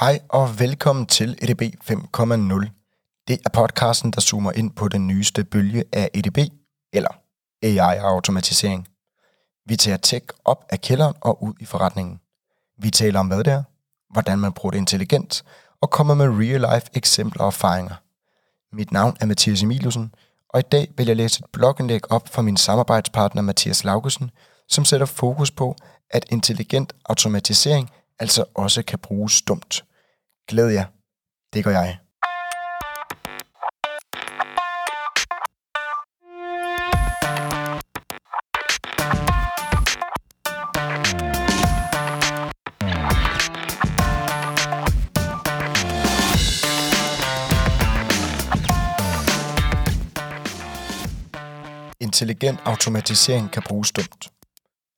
Hej og velkommen til EDB 5.0. Det er podcasten, der zoomer ind på den nyeste bølge af EDB, eller AI-automatisering. Vi tager tech op af kælderen og ud i forretningen. Vi taler om, hvad det er, hvordan man bruger det intelligent, og kommer med real-life eksempler og erfaringer. Mit navn er Mathias Emilusen, og i dag vil jeg læse et blogindlæg op fra min samarbejdspartner Mathias Laugesen, som sætter fokus på, at intelligent automatisering altså også kan bruges dumt. Glæd jer. Det gør jeg. Intelligent automatisering kan bruges dumt.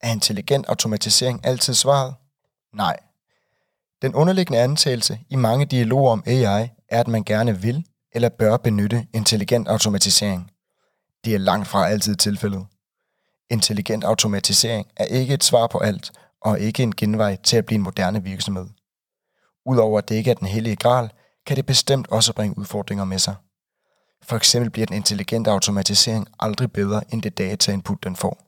Er intelligent automatisering altid svaret? Nej. Den underliggende antagelse i mange dialoger om AI er, at man gerne vil eller bør benytte intelligent automatisering. Det er langt fra altid tilfældet. Intelligent automatisering er ikke et svar på alt, og ikke en genvej til at blive en moderne virksomhed. Udover at det ikke er den hellige gral, kan det bestemt også bringe udfordringer med sig. For eksempel bliver den intelligente automatisering aldrig bedre end det data-input, den får.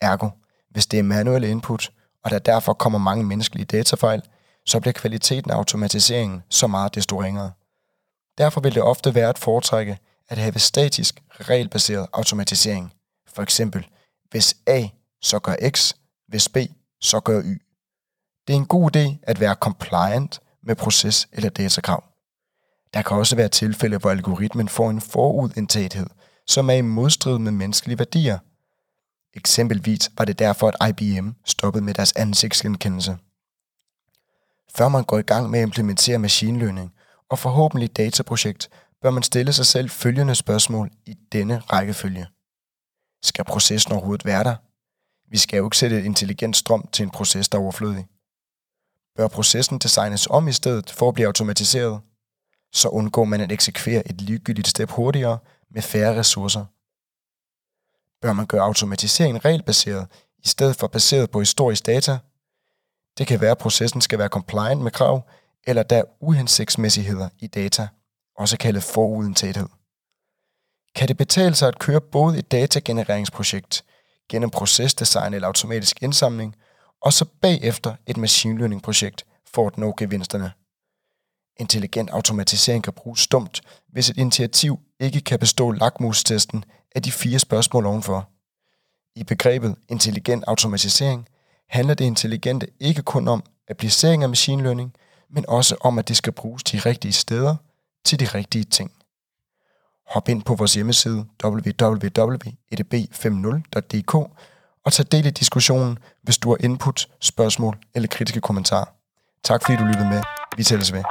Ergo, hvis det er manuelle input, og der derfor kommer mange menneskelige datafejl, så bliver kvaliteten af automatiseringen så meget desto ringere. Derfor vil det ofte være at foretrække at have statisk, regelbaseret automatisering. For eksempel, hvis A, så gør X, hvis B, så gør Y. Det er en god idé at være compliant med proces- eller datakrav. Der kan også være tilfælde, hvor algoritmen får en forudindtagethed, som er i modstrid med menneskelige værdier. Eksempelvis var det derfor, at IBM stoppede med deres ansigtsgenkendelse. Før man går i gang med at implementere machine learning og forhåbentlig dataprojekt, bør man stille sig selv følgende spørgsmål i denne rækkefølge. Skal processen overhovedet være der? Vi skal jo ikke sætte et intelligent strøm til en proces, der er overflødig. Bør processen designes om i stedet for at blive automatiseret? Så undgår man at eksekvere et ligegyldigt step hurtigere med færre ressourcer. Bør man gøre automatiseringen regelbaseret i stedet for baseret på historisk data, det kan være, at processen skal være compliant med krav, eller der er uhensigtsmæssigheder i data, også kaldet forudindtagethed. Kan det betale sig at køre både et datagenereringsprojekt gennem procesdesign eller automatisk indsamling, og så bagefter et machine learning projekt for at nå gevinsterne? Intelligent automatisering kan bruges stumt, hvis et initiativ ikke kan bestå lakmustesten af de fire spørgsmål ovenfor. I begrebet intelligent automatisering handler det intelligente ikke kun om applicering af machine learning, men også om, at det skal bruges de rigtige steder til de rigtige ting. Hop ind på vores hjemmeside www.edb50.dk og tag del i diskussionen, hvis du har input, spørgsmål eller kritiske kommentarer. Tak fordi du lyttede med. Vi tælles ved.